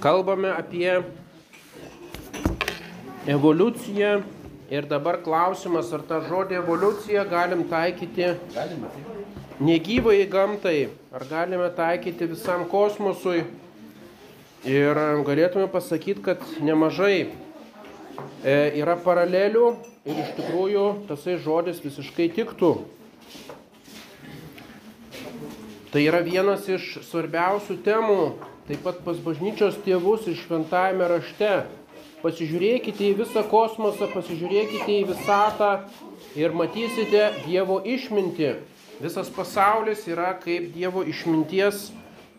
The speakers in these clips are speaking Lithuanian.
kalbame apie evoliuciją ir dabar klausimas, ar tą žodį evoliucija galim taikyti negyvai gamtai, ar galime taikyti visam kosmosui. Ir galėtume pasakyti, kad nemažai e, yra paralelių ir iš tikrųjų tasai žodis visiškai tiktų. Tai yra vienas iš svarbiausių temų, taip pat pas bažnyčios tėvus ir šventajame rašte. Pasižiūrėkite į visą kosmosą, pasižiūrėkite į visatą ir matysite Dievo išmintį. Visas pasaulis yra kaip Dievo išminties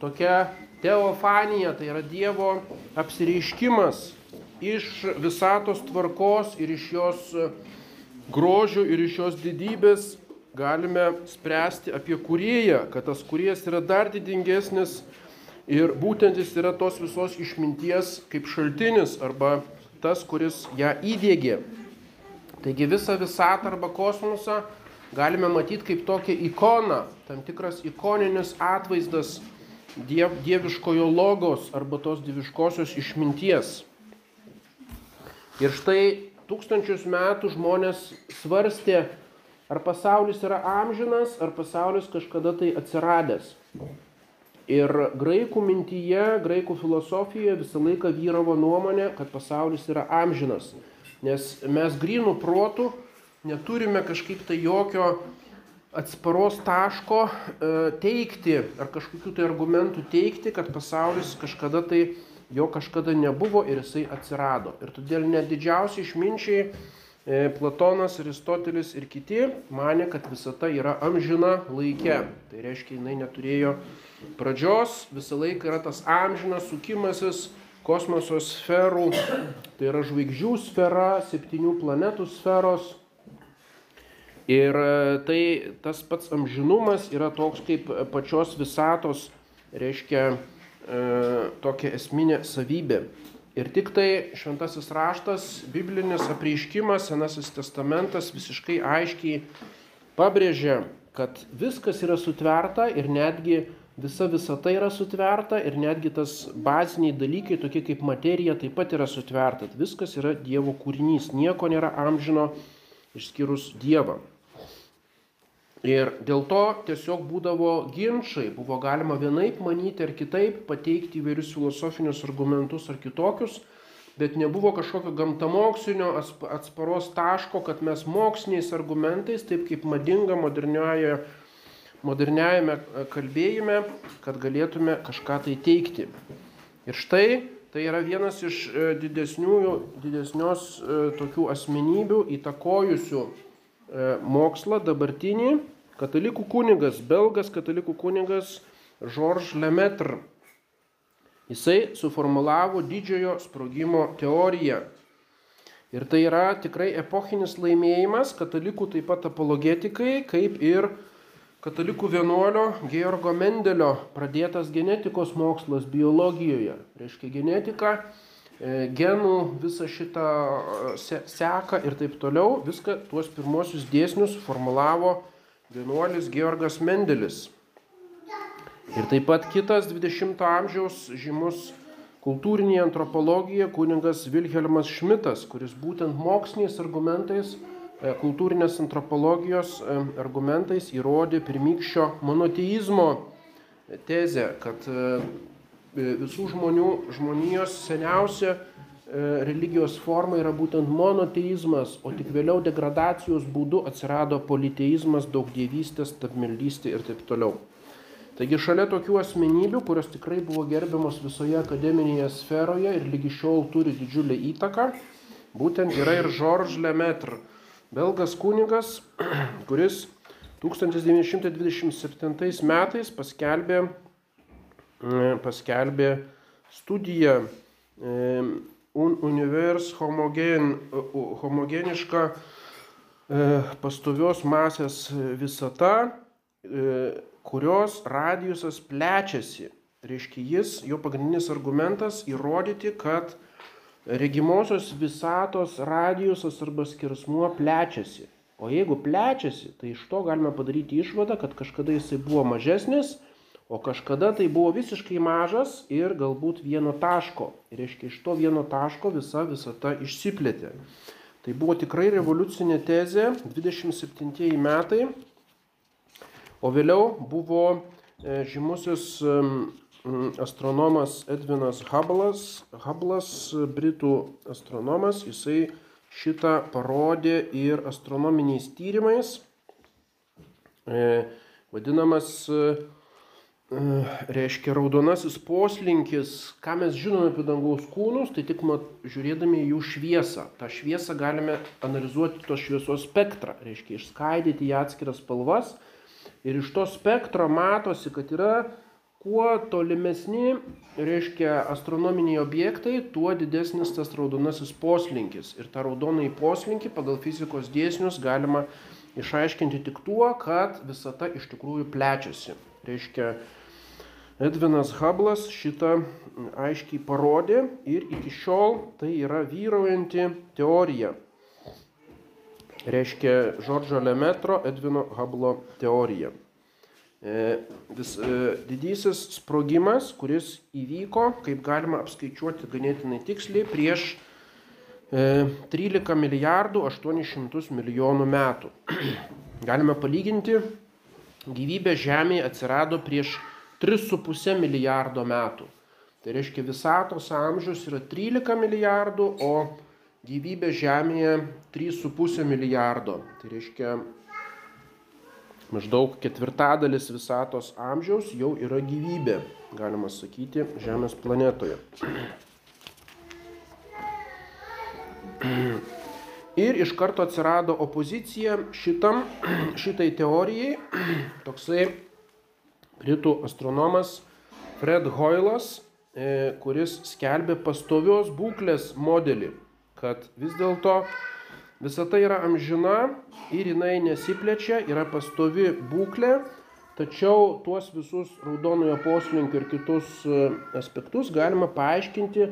tokia teofanija, tai yra Dievo apsireiškimas iš visatos tvarkos ir iš jos grožių ir iš jos didybės galime spręsti apie kurėją, kad tas kurėjas yra dar didingesnis ir būtent jis yra tos visos išminties kaip šaltinis arba tas, kuris ją įdėgė. Taigi visą visatą arba kosmosą galime matyti kaip tokią ikoną, tam tikras ikoninis atvaizdas diev, dieviškojo logos arba tos dieviškosios išminties. Ir štai tūkstančius metų žmonės svarstė, ar pasaulis yra amžinas, ar pasaulis kažkada tai atsiradęs. Ir graikų mintyje, graikų filosofijoje visą laiką vyravo nuomonė, kad pasaulis yra amžinas. Nes mes grinų protų neturime kažkaip tai jokio atsparos taško e, teikti ar kažkokių tai argumentų teikti, kad pasaulis kažkada tai jo kažkada nebuvo ir jisai atsirado. Ir todėl net didžiausi išminčiai Platonas, Aristotelis ir kiti mane, kad visata yra amžina laike. Tai reiškia, jinai neturėjo pradžios, visą laiką yra tas amžinas sukimasis kosmoso sferų, tai yra žvaigždžių sfera, septynių planetų sferos. Ir tai tas pats amžinumas yra toks kaip pačios visatos, reiškia, e, tokia esminė savybė. Ir tik tai šventasis raštas, biblinis apreiškimas, Senasis testamentas visiškai aiškiai pabrėžia, kad viskas yra sutverta ir netgi visa visata yra sutverta ir netgi tas baziniai dalykai, tokie kaip materija, taip pat yra sutverta. Viskas yra Dievo kūrinys, nieko nėra amžino išskyrus Dievą. Ir dėl to tiesiog būdavo ginčiai, buvo galima vienaip manyti ar kitaip, pateikti įvairius filosofinius argumentus ar kitokius, bet nebuvo kažkokio gamtamokslinio atsparos taško, kad mes moksliniais argumentais, taip kaip madinga modernioje, moderniajame kalbėjime, kad galėtume kažką tai teikti. Ir štai tai yra vienas iš didesnios tokių asmenybių įtakojusių mokslą dabartinį katalikų kunigas, belgas katalikų kunigas Georges Lemaitre. Jisai suformulavo didžiojo sprogimo teoriją. Ir tai yra tikrai epochinis laimėjimas katalikų taip pat apologetikai, kaip ir katalikų vienuolio Georgo Mendelio pradėtas genetikos mokslas biologijoje. Reiškia genetika, genų visą šitą seką ir taip toliau, viską tuos pirmosius dėsnius formulavo vienuolis Georgas Mendelis. Ir taip pat kitas 20-ojo amžiaus žymus kultūrinėje antropologijoje kuningas Vilhelmas Šmitas, kuris būtent moksliniais argumentais, kultūrinės antropologijos argumentais įrodė pirmykščio monoteizmo tezę, kad visų žmonių, žmonijos seniausia religijos forma yra būtent monoteizmas, o tik vėliau degradacijos būdu atsirado politeizmas, daugdievystės, tapmeldystė ir taip toliau. Taigi šalia tokių asmenybių, kurios tikrai buvo gerbiamos visoje akademinėje sferoje ir lygi šiol turi didžiulę įtaką, būtent yra ir Georges Lemaitre, belgas kunigas, kuris 1927 metais paskelbė, paskelbė studiją Un univers homogen, homogeniška pastovios masės visata, kurios radijusas plečiasi. Reiškia, jis, jo pagrindinis argumentas įrodyti, kad regimosios visatos radijusas arba skirsmuo plečiasi. O jeigu plečiasi, tai iš to galime padaryti išvadą, kad kažkada jisai buvo mažesnis, O kažkada tai buvo visiškai mažas ir galbūt vieno taško. Ir reiškia, iš to vieno taško visa visata išsiplėtė. Tai buvo tikrai revoliucinė tezė, 27 metai. O vėliau buvo e, žymusis astronomas Edvinas Hubble'as, Hubble'as, britų astronomas, jisai šitą parodė ir astronominiais tyrimais, e, vadinamas reiškia raudonasis poslinkis, ką mes žinome apie dangaus kūnus, tai tik mat, žiūrėdami jų šviesą. Ta šviesą galime analizuoti tos šviesos spektrą, reiškia išskaidyti į atskiras spalvas. Ir iš to spektro matosi, kad yra kuo tolimesni, reiškia, astronominiai objektai, tuo didesnis tas raudonasis poslinkis. Ir tą raudonąjį poslinkį pagal fizikos dėsnius galima išaiškinti tik tuo, kad visata iš tikrųjų plečiasi. Reiškia, Edvinas Hublas šitą aiškiai parodė ir iki šiol tai yra vyraujanti teorija. Reiškia Žordžo Lemetro Edvino Hublo teorija. E, vis, e, didysis sprogimas, kuris įvyko, kaip galima apskaičiuoti ganėtinai tiksliai, prieš e, 13 milijardų 800 milijonų metų. Galime palyginti, gyvybė Žemėje atsirado prieš 3,5 milijardo metų. Tai reiškia visatos amžius yra 13 milijardų, o gyvybė Žemėje 3,5 milijardo. Tai reiškia maždaug ketvirtadalis visatos amžiaus jau yra gyvybė, galima sakyti, Žemės planetoje. Ir iš karto atsirado opozicija šitam, šitai teorijai, toksai britų astronomas Fred Hoylas, e, kuris skelbė pastovios būklės modelį, kad vis dėlto visata yra amžina ir jinai nesiplečia, yra pastovi būklė, tačiau tuos visus raudonojo poslinkio ir kitus e, aspektus galima paaiškinti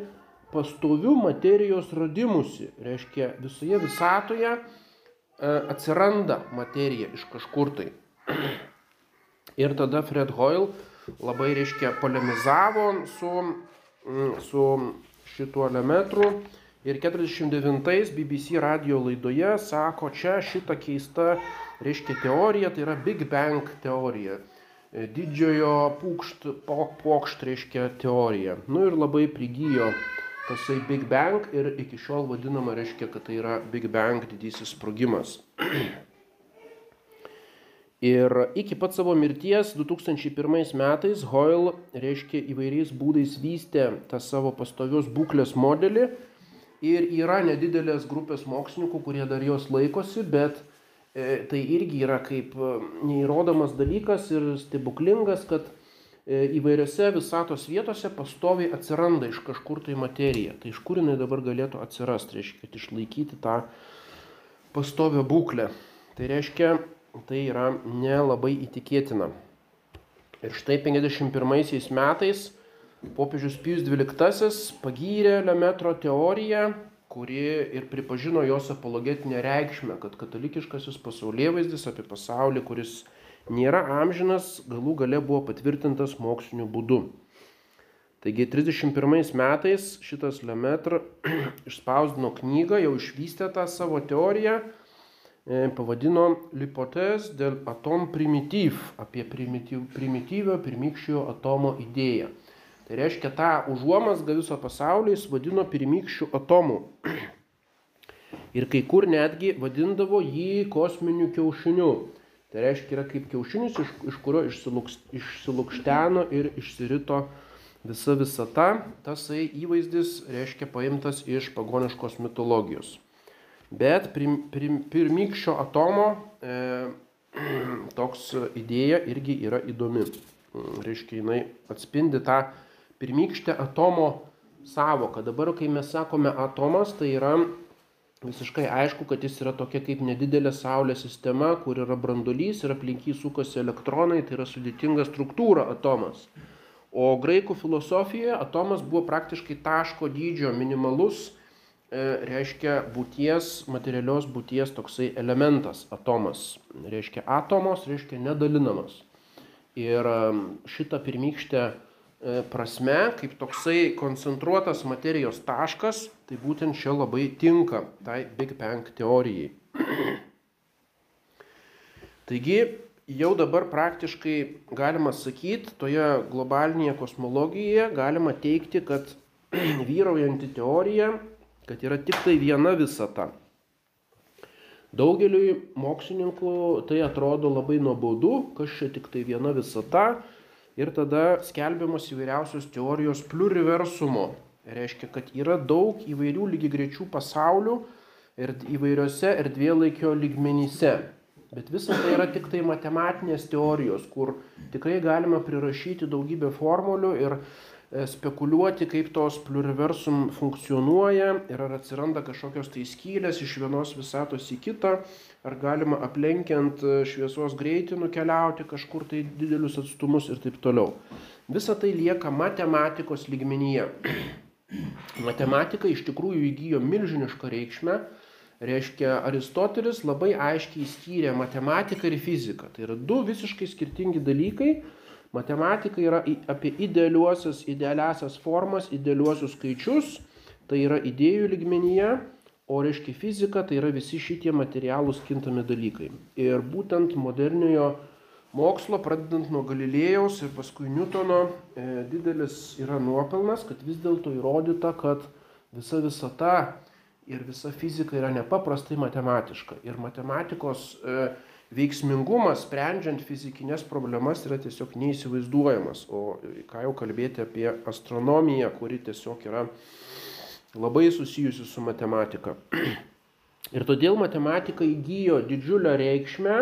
pastovių materijos radimusi. Reiškia, visoje visatoje e, atsiranda materija iš kažkur tai. Ir tada Fred Hoyle labai, reiškia, polemizavo su, mm, su šituo elementru. Ir 49 BBC radio laidoje sako, čia šita keista, reiškia, teorija, tai yra Big Bang teorija. E, didžiojo pūkšt, pokšt, reiškia, teorija. Nu ir labai prigijo tasai Big Bang ir iki šiol vadinama, reiškia, kad tai yra Big Bang didysis sprogimas. Ir iki pat savo mirties 2001 metais Hoyle, reiškia, įvairiais būdais vystė tą savo pastovios būklės modelį. Ir yra nedidelės grupės mokslininkų, kurie dar jos laikosi, bet e, tai irgi yra kaip e, neįrodomas dalykas ir stebuklingas, kad e, įvairiose visatos vietose pastoviai atsiranda iš kažkur tai materija. Tai iš kur jinai dabar galėtų atsirasti, reiškia, kad išlaikyti tą pastovią būklę. Tai reiškia, tai yra nelabai įtikėtina. Ir štai 51 metais popiežius Pijus XII pagyrė Lemetro teoriją, kuri ir pripažino jos apologetinę reikšmę, kad katalikiškasis pasaulėvaizdis apie pasaulį, kuris nėra amžinas, galų gale buvo patvirtintas moksliniu būdu. Taigi 31 metais šitas Lemetr išspausdino knygą, jau išvystė tą savo teoriją pavadino Lipotės dėl atom primityv, apie primityv, primityvio pirmykščio atomo idėją. Tai reiškia tą užuomasgą viso pasaulio jis vadino pirmykščių atomų. Ir kai kur netgi vadindavo jį kosminiu kiaušiniu. Tai reiškia yra kaip kiaušinis, iš, iš kurio išsilukšteno ir išsirito visa visata. Tasai įvaizdis reiškia paimtas iš pagoniškos mitologijos. Bet prim, prim, pirmykščio atomo e, toks idėja irgi yra įdomi. Mm, reiškia, jinai atspindi tą pirmykštę atomo savoką. Dabar, kai mes sakome atomas, tai yra visiškai aišku, kad jis yra tokia kaip nedidelė Saulės sistema, kur yra brandolys ir aplink jį sukasi elektronai, tai yra sudėtinga struktūra atomas. O graikų filosofijoje atomas buvo praktiškai taško dydžio minimalus reiškia būties, materialios būties toksai elementas, atomas. Reiškia atomos, reiškia nedalinamas. Ir šitą pirmykštę e, prasme, kaip toksai koncentruotas materijos taškas, tai būtent čia labai tinka tai Big Bang teorijai. Taigi jau dabar praktiškai galima sakyti, toje globalinėje kosmologijoje galima teikti, kad vyraujanti teorija, kad yra tik tai viena visata. Daugeliui mokslininkų tai atrodo labai nuobodu, kas čia tik tai viena visata ir tada skelbiamos įvairiausios teorijos pluriversumo. Reiškia, kad yra daug įvairių lygiai grečių pasaulių ir įvairiose erdvėlaikio lygmenyse. Bet visa tai yra tik tai matematinės teorijos, kur tikrai galima prirašyti daugybę formulių ir spekuliuoti, kaip tos pluriversum funkcionuoja ir ar atsiranda kažkokios tai skylės iš vienos visatos į kitą, ar galima aplenkiant e, šviesos greitį nukeliauti kažkur tai didelius atstumus ir taip toliau. Visa tai lieka matematikos lygmenyje. Matematika iš tikrųjų įgyjo milžinišką reikšmę, reiškia Aristotelis labai aiškiai skyrė matematiką ir fiziką. Tai yra du visiškai skirtingi dalykai Matematika yra apie idealiuosius, idealiasias formas, idealiuosius skaičius, tai yra idėjų ligmenyje, o reiškia fizika, tai yra visi šitie materialūs kintami dalykai. Ir būtent moderniojo mokslo, pradedant nuo Galilėjaus ir paskui Newtono, e, didelis yra nuopelnas, kad vis dėlto įrodyta, kad visa visata ir visa fizika yra nepaprastai matematiška. Ir matematikos e, veiksmingumas sprendžiant fizikinės problemas yra tiesiog neįsivaizduojamas. O ką jau kalbėti apie astronomiją, kuri tiesiog yra labai susijusi su matematika. Ir todėl matematika įgyjo didžiulę reikšmę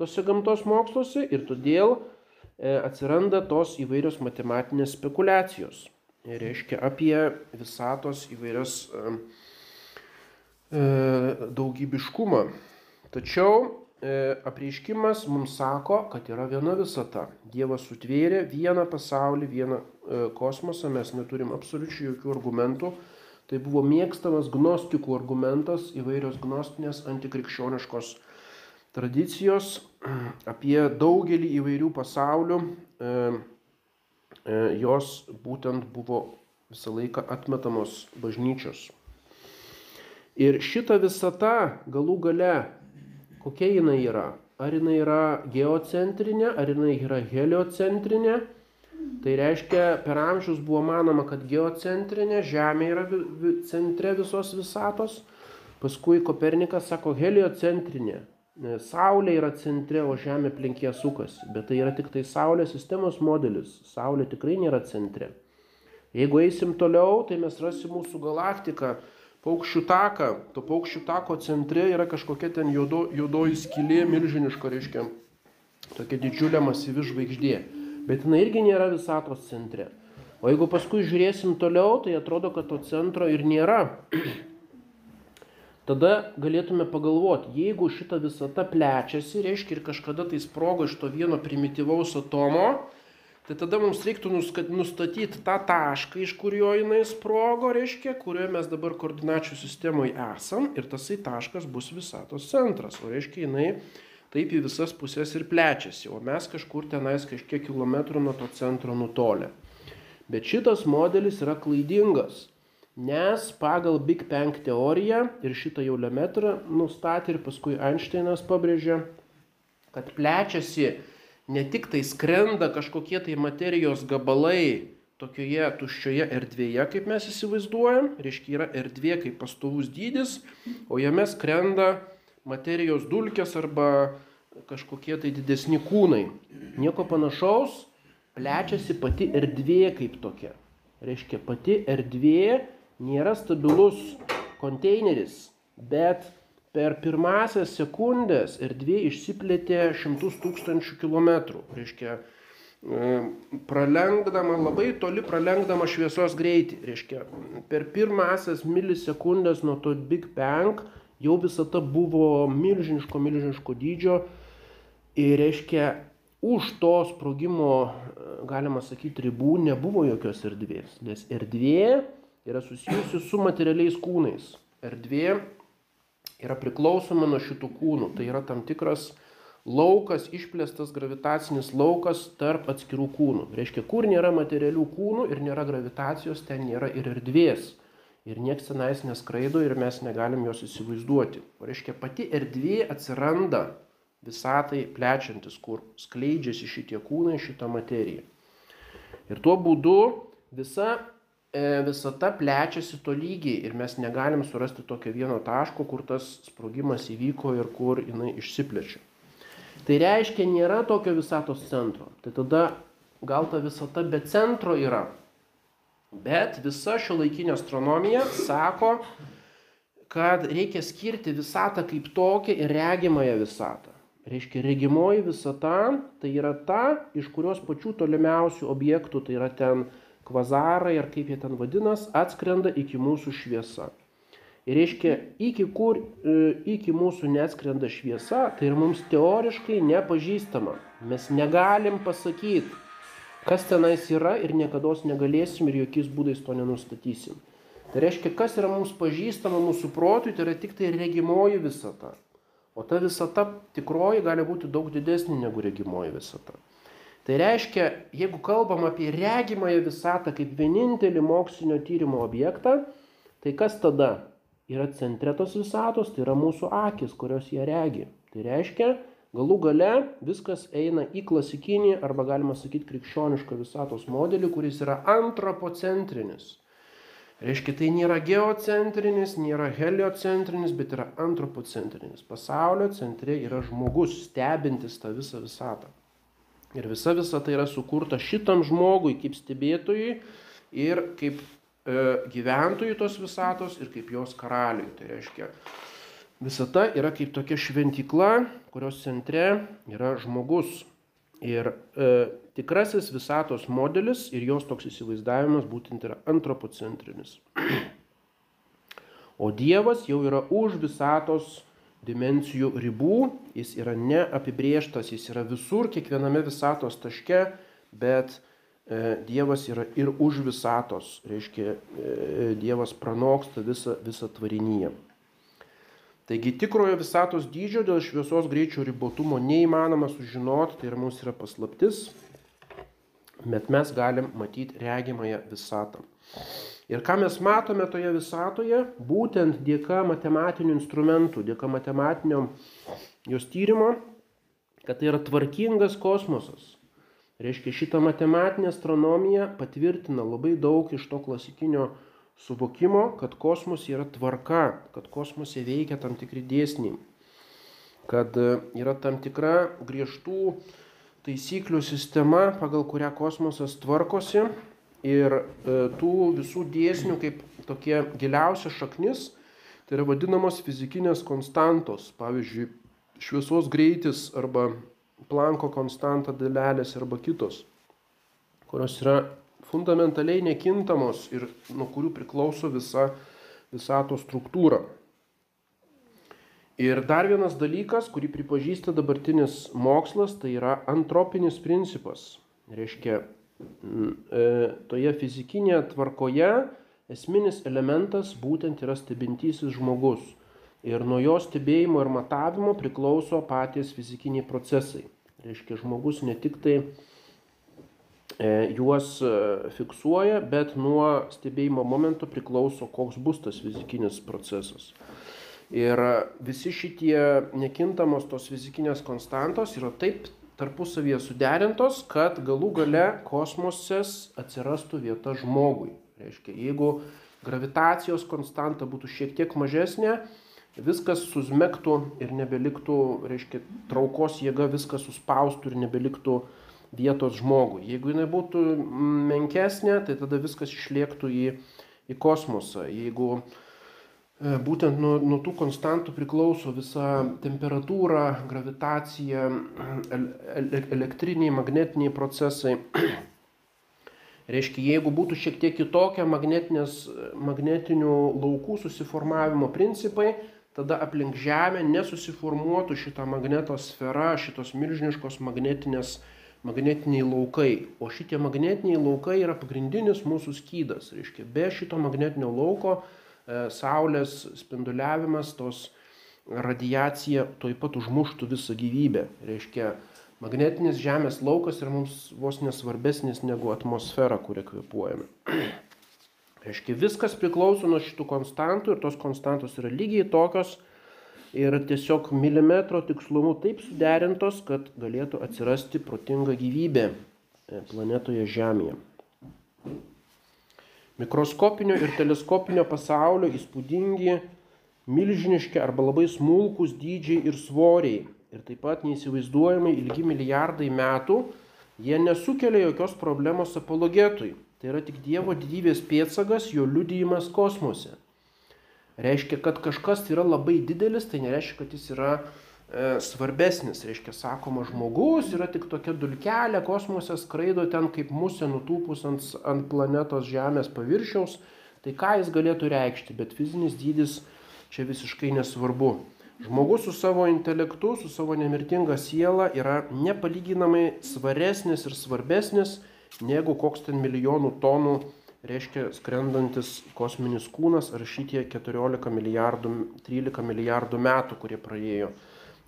tose gamtos moksluose ir todėl e, atsiranda tos įvairios matematinės spekulacijos. Ir reiškia apie visatos įvairias e, e, daugybiškumą. Tačiau E, apreiškimas mums sako, kad yra viena visata. Dievas sutvėrė vieną pasaulį, vieną e, kosmosą, mes neturim absoliučiai jokių argumentų. Tai buvo mėgstamas gnostikų argumentas, įvairios gnostinės antikrikščioniškos tradicijos apie daugelį įvairių pasaulių. E, jos būtent buvo visą laiką atmetamos bažnyčios. Ir šita visata galų gale kokia jinai yra. Ar jinai yra geocentrinė, ar jinai yra heliocentrinė. Tai reiškia, per amžius buvo manoma, kad geocentrinė Žemė yra centre visos visatos. Paskui Kopernikas sako heliocentrinė. Saulė yra centre, o Žemė aplinkė sukasi. Bet tai yra tik tai Saulės sistemos modelis. Saulė tikrai nėra centre. Jeigu eisim toliau, tai mes rasim mūsų galaktiką paukščių taką. To paukščių tako centre yra kažkokia ten juodo, juodoji skylė milžiniška, reiškia, tokia didžiulė masyvi žvaigždė. Bet jinai irgi nėra visatos centre. O jeigu paskui žiūrėsim toliau, tai atrodo, kad to centro ir nėra. Tada galėtume pagalvoti, jeigu šita visata plečiasi, reiškia ir kažkada tai sprogo iš to vieno primityvaus atomo, Tai tada mums reiktų nustatyti tą tašką, iš kurio jinai sprogo, reiškia, kurioje mes dabar koordinačių sistemoje esam ir tasai taškas bus visatos centras. O reiškia, jinai taip į visas pusės ir plečiasi, o mes kažkur tenais kažkiek kilometrų nuo to centro nutolę. Bet šitas modelis yra klaidingas, nes pagal Big Bang teoriją ir šitą jau Lemetrą nustatė ir paskui Einšteinas pabrėžė, kad plečiasi ne tik tai skrenda kažkokie tai materijos gabalai tokioje tuščioje erdvėje, kaip mes įsivaizduojam, reiškia yra erdvė kaip pastovus dydis, o jame skrenda materijos dulkės arba kažkokie tai didesni kūnai. Nieko panašaus, plečiasi pati erdvė kaip tokia. Reiškia, pati erdvė nėra stabilus konteineris, bet per pirmąsias sekundės erdvė išsiplėtė šimtus tūkstančių kilometrų. Reiškia, e, pralenkdama, labai toli pralenkdama šviesos greitį. Reiškia, per pirmąsias milisekundės nuo to Big Bang jau visata buvo milžiniško, milžiniško dydžio. Ir reiškia, už to sprogimo, e, galima sakyti, ribų nebuvo jokios erdvės. Nes erdvė yra susijusi su materialiais kūnais. Erdvė yra priklausoma nuo šitų kūnų. Tai yra tam tikras laukas, išplėstas gravitacinis laukas tarp atskirų kūnų. Reiškia, kur nėra materialių kūnų ir nėra gravitacijos, ten nėra ir erdvės. Ir nieks tenais neskraido ir mes negalim jos įsivaizduoti. Reiškia, pati erdvė atsiranda visatai plečiantis, kur skleidžiasi šitie kūnai, šita materija. Ir tuo būdu visa visata plečiasi to lygiai ir mes negalim surasti tokio vieno taško, kur tas sprogimas įvyko ir kur jinai išsiplečia. Tai reiškia, nėra tokio visatos centro. Tai tada gal ta visata be centro yra. Bet visa šio laikinė astronomija sako, kad reikia skirti visatą kaip tokią ir regimąją visatą. Reiškia, regimoji visata tai yra ta, iš kurios pačių tolimiausių objektų, tai yra ten kvazarai ar kaip jie ten vadinas, atskrenda iki mūsų šviesa. Ir reiškia, iki kur, e, iki mūsų neatskrenda šviesa, tai ir mums teoriškai nepažįstama. Mes negalim pasakyti, kas tenais yra ir niekada negalėsim ir jokiais būdais to nenustatysim. Tai reiškia, kas yra mums pažįstama mūsų protui, tai yra tik tai regimoji visata. O ta visata tikroji gali būti daug didesnė negu regimoji visata. Tai reiškia, jeigu kalbam apie regimąją visatą kaip vienintelį mokslinio tyrimo objektą, tai kas tada yra centre tos visatos, tai yra mūsų akis, kurios jie regi. Tai reiškia, galų gale viskas eina į klasikinį arba galima sakyti krikščionišką visatos modelį, kuris yra antropocentrinis. Reiškia, tai nėra geocentrinis, nėra heliocentrinis, bet yra antropocentrinis. Pasaulio centre yra žmogus, stebintis tą visą visatą. Ir visa visata yra sukurta šitam žmogui kaip stebėtojui ir kaip e, gyventojui tos visatos ir kaip jos karaliui. Tai reiškia, visata yra kaip tokia šventykla, kurios centre yra žmogus. Ir e, tikrasis visatos modelis ir jos toks įsivaizdavimas būtent yra antropocentrinis. O Dievas jau yra už visatos dimensijų ribų, jis yra neapibrieštas, jis yra visur, kiekviename visatos taške, bet e, Dievas yra ir už visatos, reiškia, e, Dievas pranoksta visą, visą tvarinyje. Taigi tikrojo visatos dydžio dėl šviesos greičio ribotumo neįmanoma sužinoti, tai ir mums yra paslaptis, bet mes galim matyti regimąją visatą. Ir ką mes matome toje visatoje, būtent dėka matematinių instrumentų, dėka matematinio jos tyrimo, kad tai yra tvarkingas kosmosas. Reiškia, šitą matematinę astronomiją patvirtina labai daug iš to klasikinio suvokimo, kad kosmose yra tvarka, kad kosmose veikia tam tikri dėsniai, kad e, yra tam tikra griežtų taisyklių sistema, pagal kurią kosmosas tvarkosi ir e, tų visų dėsnių kaip tokie giliausia šaknis, tai yra vadinamos fizikinės konstantos, pavyzdžiui, šviesos greitis arba planko konstanta dalelės arba kitos, kurios yra fundamentaliai nekintamos ir nuo kurių priklauso visa visato struktūra. Ir dar vienas dalykas, kurį pripažįsta dabartinis mokslas, tai yra antropinis principas. Reiškia, toje fizikinėje tvarkoje esminis elementas būtent yra stebintysis žmogus. Ir nuo jo stebėjimo ir matavimo priklauso patys fizikiniai procesai. Reiškia, žmogus ne tik tai E, juos e, fiksuoja, bet nuo stebėjimo momento priklauso, koks bus tas fizikinis procesas. Ir visi šitie nekintamos tos fizikinės konstantos yra taip tarpusavyje suderintos, kad galų gale kosmoses atsirastų vieta žmogui. Reiškia, jeigu gravitacijos konstanta būtų šiek tiek mažesnė, viskas susmektų ir nebeliktų, reiškia, traukos jėga viskas suspaustų ir nebeliktų uh, vietos žmogui. Jeigu jinai būtų menkesnė, tai tada viskas išliektų į, į kosmosą. Jeigu e, būtent nuo, nuo tų konstantų priklauso visa temperatūra, gravitacija, elektriniai, magnetiniai procesai. Reiškia, jeigu būtų šiek tiek kitokia magnetinių laukų susiformavimo principai, tada aplink Žemę nesusiformuotų šitą magneto sferą, šitos milžiniškos magnetinės magnetiniai laukai. O šitie magnetiniai laukai yra pagrindinis mūsų skydas. Reiškia, be šito magnetinio lauko e, Saulės spinduliavimas, tos radiacija toj pat užmuštų visą gyvybę. Reiškia, magnetinis Žemės laukas yra mums vos nesvarbesnis negu atmosfera, kurią kvepuojame. Reiškia, viskas priklauso nuo šitų konstantų ir tos konstantos yra lygiai tokios ir tiesiog milimetro tikslumu taip suderintos, kad galėtų atsirasti protinga gyvybė e, planetoje Žemėje. Mikroskopinio ir teleskopinio pasaulio įspūdingi, milžiniški arba labai smulkus dydžiai ir svoriai ir taip pat neįsivaizduojamai ilgi milijardai metų, jie nesukelia jokios problemos apologetui. Tai yra tik Dievo didybės pėtsagas, jo liudijimas kosmose. Reiškia, kad kažkas yra labai didelis, tai nereiškia, kad jis yra svarbesnis. Reiškia, sakoma, žmogus yra tik tokia dulkelė, kosmose skraido ten kaip musė nutūpus ant, ant planetos Žemės paviršiaus. Tai ką jis galėtų reikšti, bet fizinis dydis čia visiškai nesvarbu. Žmogus su savo intelektu, su savo nemirtinga siela yra nepalyginamai svaresnis ir svarbesnis negu koks ten milijonų tonų reiškia skrendantis kosminis kūnas ar šitie 14 milijardų, 13 milijardų metų, kurie praėjo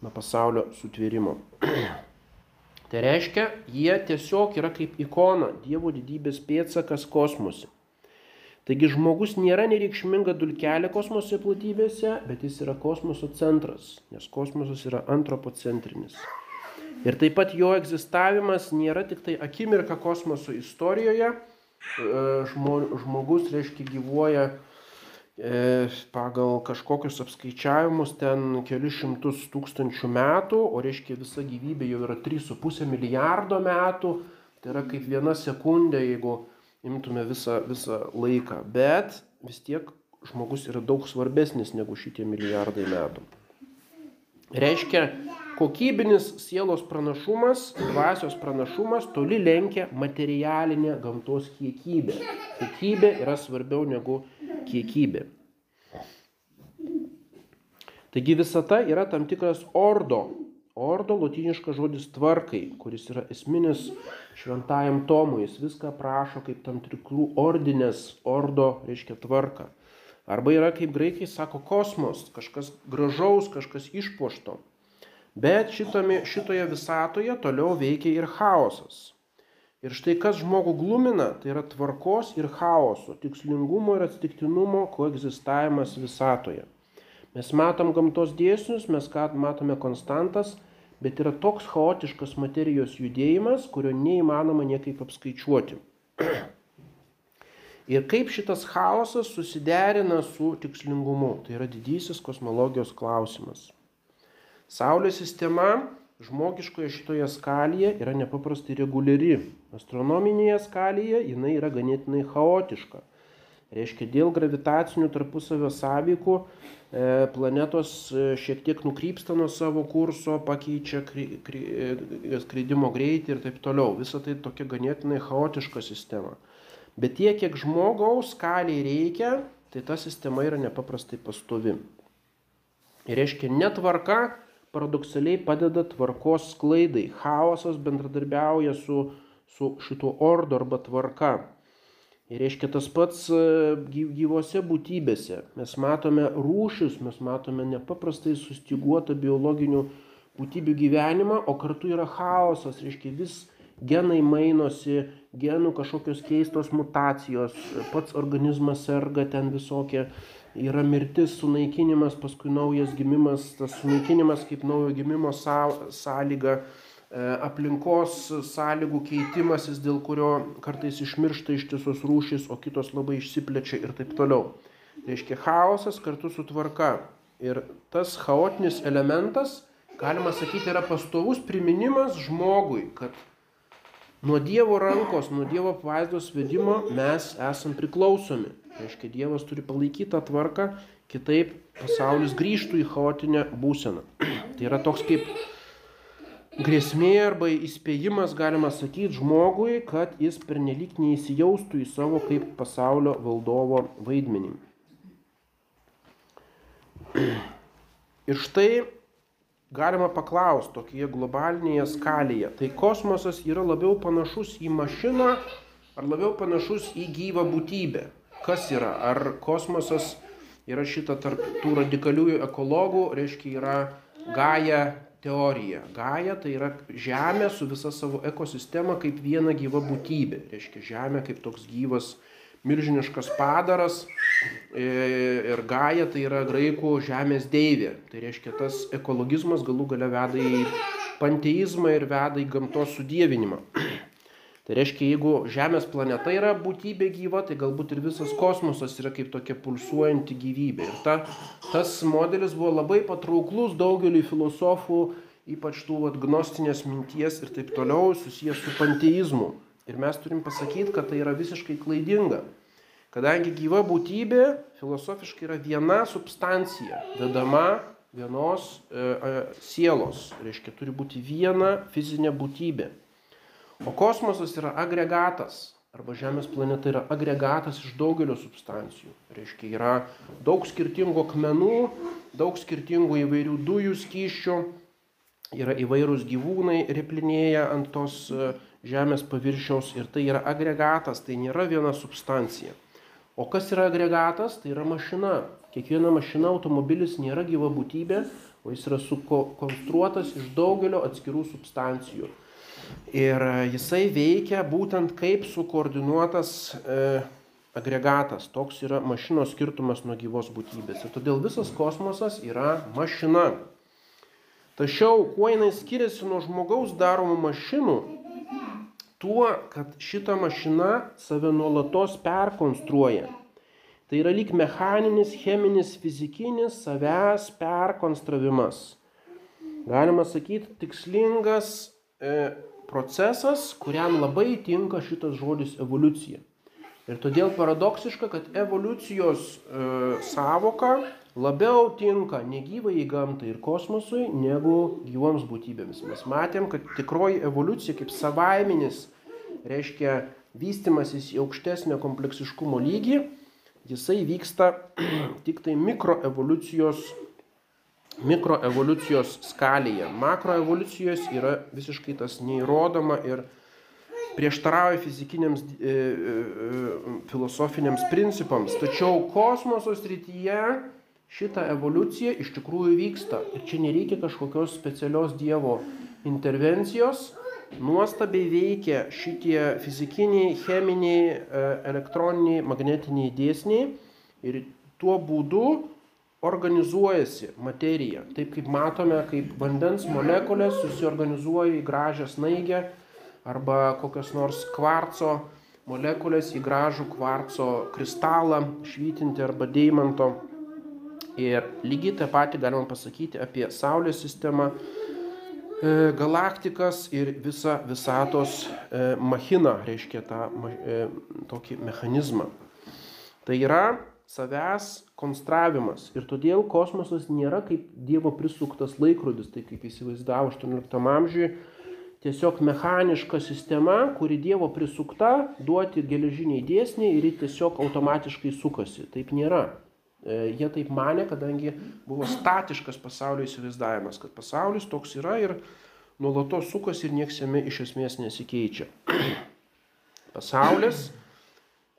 nuo pasaulio sutvėrimo. tai reiškia, jie tiesiog yra kaip ikona, Dievo didybės pėtsakas kosmose. Taigi žmogus nėra nereikšminga dulkelė kosmoso platybėse, bet jis yra kosmoso centras, nes kosmosas yra antropocentrinis. Ir taip pat jo egzistavimas nėra tik tai akimirka kosmoso istorijoje. E, žmogus, reiškia, gyvuoja pagal kažkokius apskaičiavimus ten kelius šimtus tūkstančių metų, o reiškia visa gyvybė jau yra 3,5 milijardo metų. Tai yra kaip viena sekundė, jeigu imtume visą, visą laiką. Bet vis tiek žmogus yra daug svarbesnis negu šitie milijardai metų. Reiškia, kokybinis sielos pranašumas, dvasios pranašumas toli lenkia materialinė gamtos kiekybė. Kokybė yra svarbiau negu kiekybė. Taigi visata yra tam tikras ordo. Ordo latiniškas žodis tvarkai, kuris yra esminis šventajam Tomui. Jis viską prašo kaip tam tikrų ordinės, ordo reiškia tvarką. Arba yra kaip graikai sako kosmos, kažkas gražaus, kažkas išpošto. Bet šitame, šitoje visatoje toliau veikia ir chaosas. Ir štai kas žmogų glumina, tai yra tvarkos ir chaoso, tikslingumo ir atsitiktinumo koegzistavimas visatoje. Mes matom gamtos dėsnius, mes matome konstantas, bet yra toks chaotiškas materijos judėjimas, kurio neįmanoma niekaip apskaičiuoti. Ir kaip šitas chaosas susiderina su tikslingumu, tai yra didysis kosmologijos klausimas. Saulės sistema žmogiškoje šitoje skalėje yra nepaprastai reguliari. Astronominėje skalėje jinai yra ganėtinai chaotiška. Reiškia, dėl gravitacinių tarpusavio sąveikų e, planetos e, šiek tiek nukrypsta nuo savo kurso, pakeičia kry, kry, e, skraidimo greitį ir taip toliau. Visa tai tokia ganėtinai chaotiška sistema. Bet tiek, kiek žmogaus skaliai reikia, tai ta sistema yra nepaprastai pastovi. Ir reiškia, netvarka paradoksaliai padeda tvarkos sklaidai. Chaosas bendradarbiauja su, su šituo ordu arba tvarka. Ir reiškia tas pats e, gyvose būtybėse. Mes matome rūšius, mes matome nepaprastai sustiguotą biologinių būtybių gyvenimą, o kartu yra chaosas, reiškia vis genai mainosi, genų kažkokios keistos mutacijos, pats organizmas serga ten visokie yra mirtis, sunaikinimas, paskui naujas gimimas, tas sunaikinimas kaip naujo gimimo sąlyga, e, aplinkos sąlygų keitimasis, dėl kurio kartais išmiršta ištisos rūšys, o kitos labai išsiplečia ir taip toliau. Reiškia chaosas kartu su tvarka. Ir tas chaotinis elementas, galima sakyti, yra pastovus priminimas žmogui, kad nuo Dievo rankos, nuo Dievo apvaizdos vedimo mes esam priklausomi. Reiškia, Dievas turi palaikyti tą tvarką, kitaip pasaulis grįžtų į chaotinę būseną. tai yra toks kaip grėsmė arba įspėjimas, galima sakyti, žmogui, kad jis pernelyg neįsijaustų į savo kaip pasaulio valdovo vaidmenį. Ir štai galima paklausti tokioje globalinėje skalėje, tai kosmosas yra labiau panašus į mašiną ar labiau panašus į gyvą būtybę? Kas yra, ar kosmosas yra šita tarp tų radikaliųjų ekologų, reiškia, yra Gaja teorija. Gaja tai yra Žemė su visa savo ekosistema kaip viena gyva būtybė. Reiškia, Žemė kaip toks gyvas milžiniškas padaras e, ir Gaja tai yra graikų žemės deivė. Tai reiškia, tas ekologizmas galų gale veda į panteizmą ir veda į gamtos sudėvinimą. Tai reiškia, jeigu Žemės planeta yra būtybė gyva, tai galbūt ir visas kosmosas yra kaip tokia pulsuojanti gyvybė. Ir ta, tas modelis buvo labai patrauklus daugeliu filosofų, ypač tų vat, gnostinės minties ir taip toliau susijęs su panteizmu. Ir mes turim pasakyti, kad tai yra visiškai klaidinga. Kadangi gyva būtybė filosofiškai yra viena substancija, vedama vienos e, e, sielos. Reiškia, turi būti viena fizinė būtybė. O kosmosas yra agregatas, arba Žemės planeta yra agregatas iš daugelio substancijų. Reiškia, yra daug skirtingų akmenų, daug skirtingų įvairių dujų skyščių, yra įvairūs gyvūnai replinėję ant tos e, Žemės paviršiaus ir tai yra agregatas, tai nėra viena substancija. O kas yra agregatas? Tai yra mašina. Kiekviena mašina, automobilis nėra gyva būtybė, o jis yra sukonstruotas iš daugelio atskirų substancijų. Ir e, jisai veikia būtent kaip sukoordinuotas e, agregatas. Toks yra mašinos skirtumas nuo gyvos būtybės. Ir todėl visas kosmosas yra mašina. Tačiau, kuo jinai skiriasi nuo žmogaus daromų mašinų, tuo, kad šita mašina save nuolatos perkonstruoja. Tai yra lyg mechaninis, cheminis, fizikinis savęs perkonstravimas. Galima sakyti, tikslingas e, procesas, kuriam labai tinka šitas žodis evoliucija. Ir todėl paradoksiška, kad evoliucijos e, savoka labiau tinka negyvai į gamtą ir kosmosui negu gyvoms būtybėms. Mes matėm, kad tikroji evoliucija kaip savaiminis reiškia vystimasis į aukštesnio kompleksiškumo lygį, jisai vyksta tik tai mikroevoliucijos mikroevoliucijos skalėje. Makroevoliucijos yra visiškai tas neįrodoma ir prieštarauja fizikiniams e, e, filosofiniams principams. Tačiau kosmoso srityje šita evoliucija iš tikrųjų vyksta. Ir čia nereikia kažkokios specialios Dievo intervencijos. Nuostabiai veikia šitie fizikiniai, cheminiai, e, elektroniniai, magnetiniai dėsniai ir tuo būdu organizuojasi materija. Taip kaip matome, kaip vandens molekulės susiorganizuoja į gražią snaigę arba kokios nors kvarco molekulės į gražų kvarco kristalą, švytinti arba deimanto. Ir lygiai tą patį galima pasakyti apie Saulės sistemą, e, galaktikas ir visą visatos e, machiną, reiškia tą e, tokį mechanizmą. Tai yra savęs konstravimas. Ir todėl kosmosas nėra kaip Dievo prisuktas laikrodis, tai kaip įsivaizdavo 18 amžiuje, tiesiog mechaniška sistema, kuri Dievo prisukta, duoti geležiniai dėsniai ir ji tiesiog automatiškai sukasi. Taip nėra. E, jie taip mane, kadangi buvo statiškas pasaulio įsivaizdavimas, kad pasaulis toks yra ir nuolatos sukasi ir nieks jame iš esmės nesikeičia. Pasaulis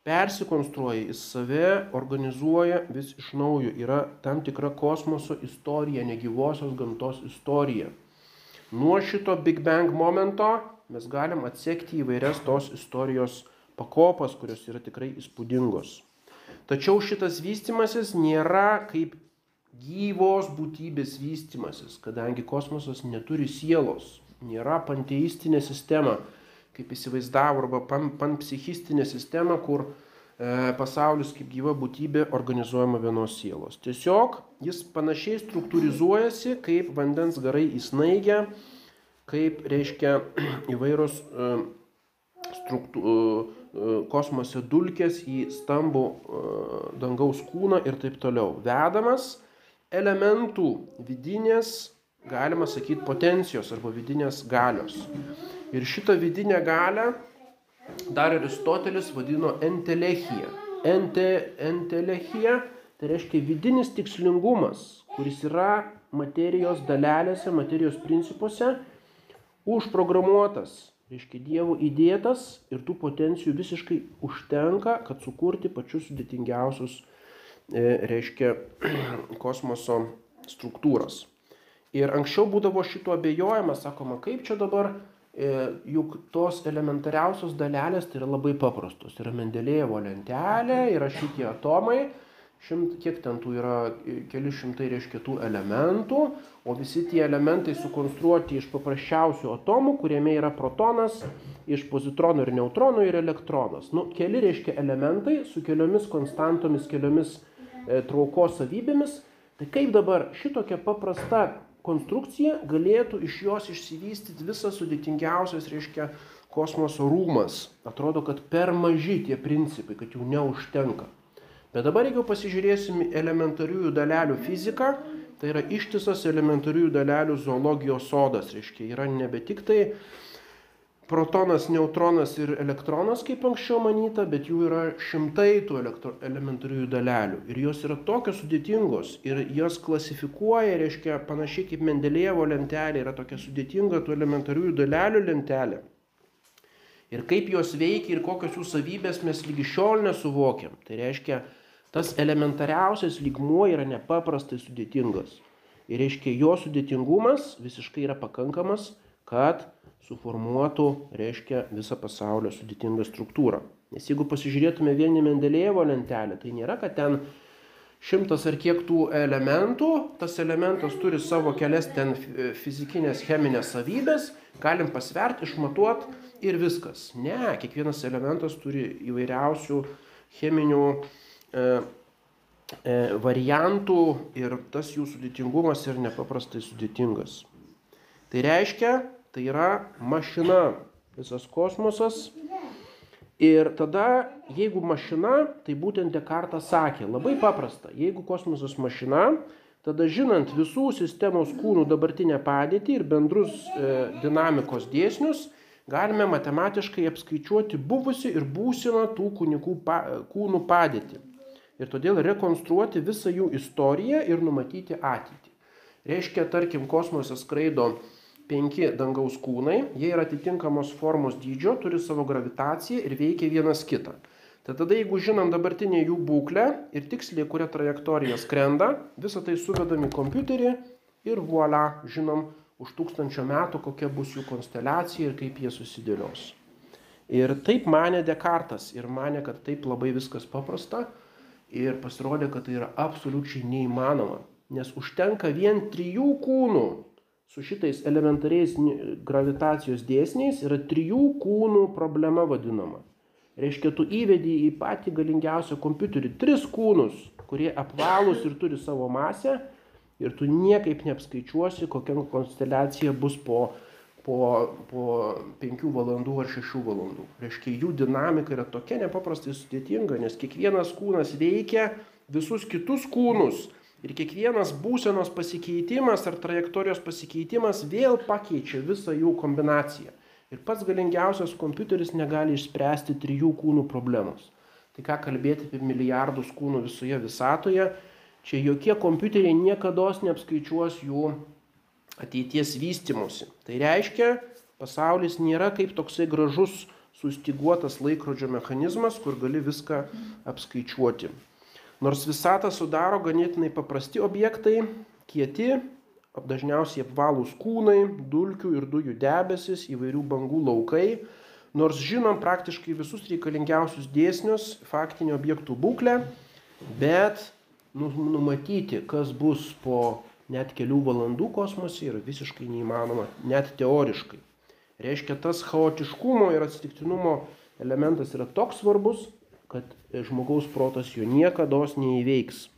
persikonstruoja į save, organizuoja vis iš naujo. Yra tam tikra kosmoso istorija, negyvosios gamtos istorija. Nuo šito Big Bang momento mes galim atsekti įvairias tos istorijos pakopas, kurios yra tikrai įspūdingos. Tačiau šitas vystimasis nėra kaip gyvos būtybės vystimasis, kadangi kosmosas neturi sielos, nėra panteistinė sistema, kaip įsivaizdavo, arba pan, panpsichistinė sistema, kur e, pasaulis kaip gyva būtybė organizuojama vienos sielos. Tiesiog jis panašiai struktūrizuojasi kaip vandens garai į snaigę, kaip reiškia įvairūs e, struktū, e, kosmose dulkės į stambų dangaus kūną ir taip toliau. Vedamas elementų vidinės, galima sakyti, potencijos arba vidinės galios. Ir šitą vidinę galę dar Aristotelis vadino entelechija. Ente, entelechija tai reiškia vidinis tikslingumas, kuris yra materijos dalelėse, materijos principuose užprogramuotas, reiškia Dievo įdėtas ir tų potencijų visiškai užtenka, kad sukurti pačius sudėtingiausius reiškia kosmoso struktūras. Ir anksčiau būdavo šito abejojama, sakoma, kaip čia dabar, e, juk tos elementariausios dalelės tai yra labai paprastos. Yra Mendelėjevo lentelė, yra šitie atomai, šimt, kiek ten tų yra, keli šimtai reiškia tų elementų, o visi tie elementai sukonstruoti iš paprasčiausių atomų, kuriame yra protonas, iš pozitronų ir neutronų ir elektronas. Nu, keli reiškia elementai su keliomis konstantomis, keliomis e, traukos savybėmis. Tai kaip dabar šitokia paprasta konstrukcija galėtų iš jos išsivystyti visas sudėtingiausias, reiškia, kosmoso rūmas. Atrodo, kad per maži tie principai, kad jų neužtenka. Bet dabar, jeigu pasižiūrėsim elementariųjų dalelių fiziką, tai yra ištisas elementariųjų dalelių zoologijos sodas. Reiškia, yra nebe tik tai protonas, neutronas ir elektronas, kaip anksčiau manyta, bet jų yra šimtai tų elektro, elementariųjų dalelių. Ir jos yra tokios sudėtingos ir jos klasifikuoja, reiškia, panašiai kaip Mendelėjevo lentelė yra tokia sudėtinga tų elementariųjų dalelių lentelė. Ir kaip jos veikia ir kokios jų savybės mes lygi šiol nesuvokiam. Tai reiškia, tas elementariausias lygmuo yra nepaprastai sudėtingas. Ir reiškia, jo sudėtingumas visiškai yra pakankamas, kad suformuotų, reiškia, visą pasaulio sudėtingą struktūrą. Nes jeigu pasižiūrėtume vieni Mendelėjevo lentelę, tai nėra, kad ten šimtas ar kiek tų elementų, tas elementas turi savo kelias ten fizikinės, cheminės savybės, galim pasverti, išmatuoti ir viskas. Ne, kiekvienas elementas turi įvairiausių cheminių e, e, variantų ir tas jų sudėtingumas yra nepaprastai sudėtingas. Tai reiškia, Tai yra mašina, visas kosmosas. Ir tada, jeigu mašina, tai būtent Dekartas sakė, labai paprasta, jeigu kosmosas mašina, tada žinant visų sistemos kūnų dabartinę padėtį ir bendrus e, dinamikos dėsnius, galime matematiškai apskaičiuoti buvusi ir būsimą tų kūnikų, pa, kūnų padėtį. Ir todėl rekonstruoti visą jų istoriją ir numatyti ateitį. Reiškia, tarkim, kosmosas skraido penki dangaus kūnai, jie yra atitinkamos formos dydžio, turi savo gravitaciją ir veikia vienas kitą. Tai tada jeigu žinom dabartinę jų būklę ir tiksliai, kuria trajektorija skrenda, visą tai suvedam į kompiuterį ir voila, žinom už tūkstančio metų, kokia bus jų konsteliacija ir kaip jie susidėlios. Ir taip mane Dekartas ir mane, kad taip labai viskas paprasta ir pasirodė, kad tai yra absoliučiai neįmanoma, nes užtenka vien trijų kūnų su šitais elementariais gravitacijos dėsniais yra trijų kūnų problema vadinama. Reiškia, tu įvedi į patį galingiausią kompiuterį tris kūnus, kurie apvalūs ir turi savo masę ir tu niekaip neapskaičiuosi, kokia konsteliacija bus po, po, po 5 valandų ar 6 valandų. Reiškia, jų dinamika yra tokia nepaprastai sudėtinga, nes kiekvienas kūnas veikia visus kitus kūnus Ir kiekvienas būsenos pasikeitimas ar trajektorijos pasikeitimas vėl pakeičia visą jų kombinaciją. Ir pats galingiausias kompiuteris negali išspręsti trijų kūnų problemos. Tai ką kalbėti apie milijardus kūnų visoje visatoje, čia jokie kompiuteriai niekada neapskaičiuos jų ateities vystimusi. Tai reiškia, pasaulis nėra kaip toksai gražus sustiguotas laikrodžio mechanizmas, kur gali viską apskaičiuoti. Nors visatą sudaro ganėtinai paprasti objektai, kieti, dažniausiai apvalūs kūnai, dulkių ir dujų debesis, įvairių bangų laukai, nors žinom praktiškai visus reikalingiausius dėsnius, faktinį objektų būklę, bet nu, numatyti, kas bus po net kelių valandų kosmose yra visiškai neįmanoma, net teoriškai. Reiškia, tas chaotiškumo ir atsitiktinumo elementas yra toks svarbus, kad žmogaus protas jo niekada neįveiks.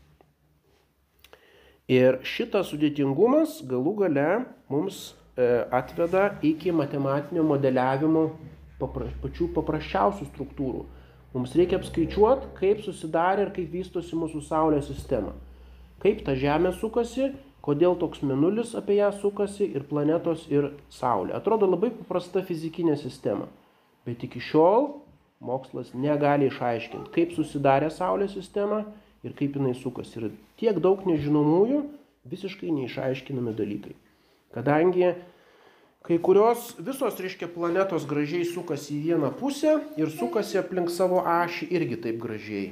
Ir šitas sudėtingumas galų gale mums e, atveda iki matematinio modeliavimo pačių paprasčiausių struktūrų. Mums reikia apskaičiuoti, kaip susidarė ir kaip vystosi mūsų Saulės sistema. Kaip ta Žemė sukasi, kodėl toks menulis apie ją sukasi ir planetos ir Saulė. Atrodo labai paprasta fizikinė sistema. Bet iki šiol mokslas negali išaiškinti, kaip susidarė Saulės sistema ir kaip jinai sukasi. Ir tiek daug nežinomųjų visiškai neišaiškinami dalykai. Kadangi kai kurios visos, reiškia, planetos gražiai sukasi į vieną pusę ir sukasi aplink savo ašį irgi taip gražiai.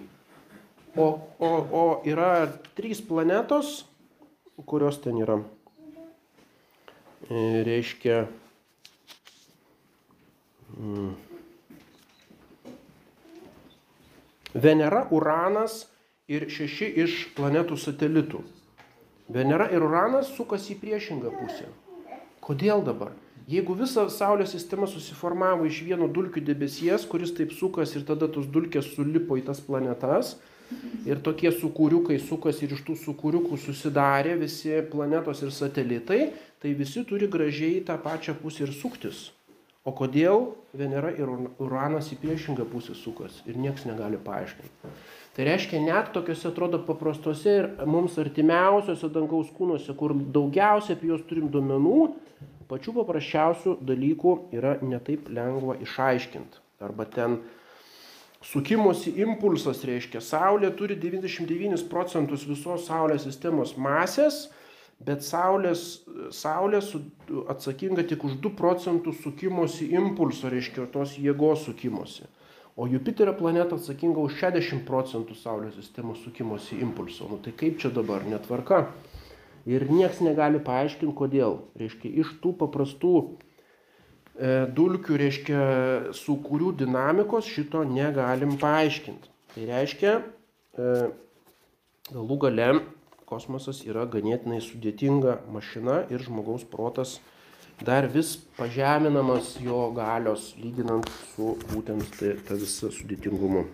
O, o, o yra trys planetos, kurios ten yra. E, reiškia. Mm, Venera, Uranas ir šeši iš planetų satelitų. Venera ir Uranas sukasi į priešingą pusę. Kodėl dabar? Jeigu visa Saulės sistema susiformavo iš vieno dulkių debesies, kuris taip sukas ir tada tos dulkės sulipo į tas planetas, ir tokie sukūriukai sukas ir iš tų sukūriukų susidarė visi planetos ir satelitai, tai visi turi gražiai tą pačią pusę ir suktis. O kodėl Venera ir Uranas į priešingą pusę sukas ir niekas negali paaiškinti. Tai reiškia, net tokiuose atrodo paprastose ir mums artimiausiose dangaus kūnuose, kur daugiausia apie juos turim duomenų, pačių paprasčiausių dalykų yra netaip lengva išaiškinti. Arba ten sukimosi impulsas reiškia, Saulė turi 99 procentus visos Saulės sistemos masės, bet Saulės, Saulė atsakinga tik už 2 procentus sukimosi impulso, reiškia tos jėgos sukimosi. O Jupiterio planeta atsakinga už 60 procentų Saulės sistemos sukimosi impulso. Nu tai kaip čia dabar, netvarka? Ir nieks negali paaiškinti, kodėl. Reiškia, iš tų paprastų e, dulkių, reiškia, sukūrių dinamikos šito negalim paaiškinti. Tai reiškia, e, galų gale kosmosas yra ganėtinai sudėtinga mašina ir žmogaus protas dar vis pažeminamas jo galios lyginant su būtent ta, ta visa sudėtingumu.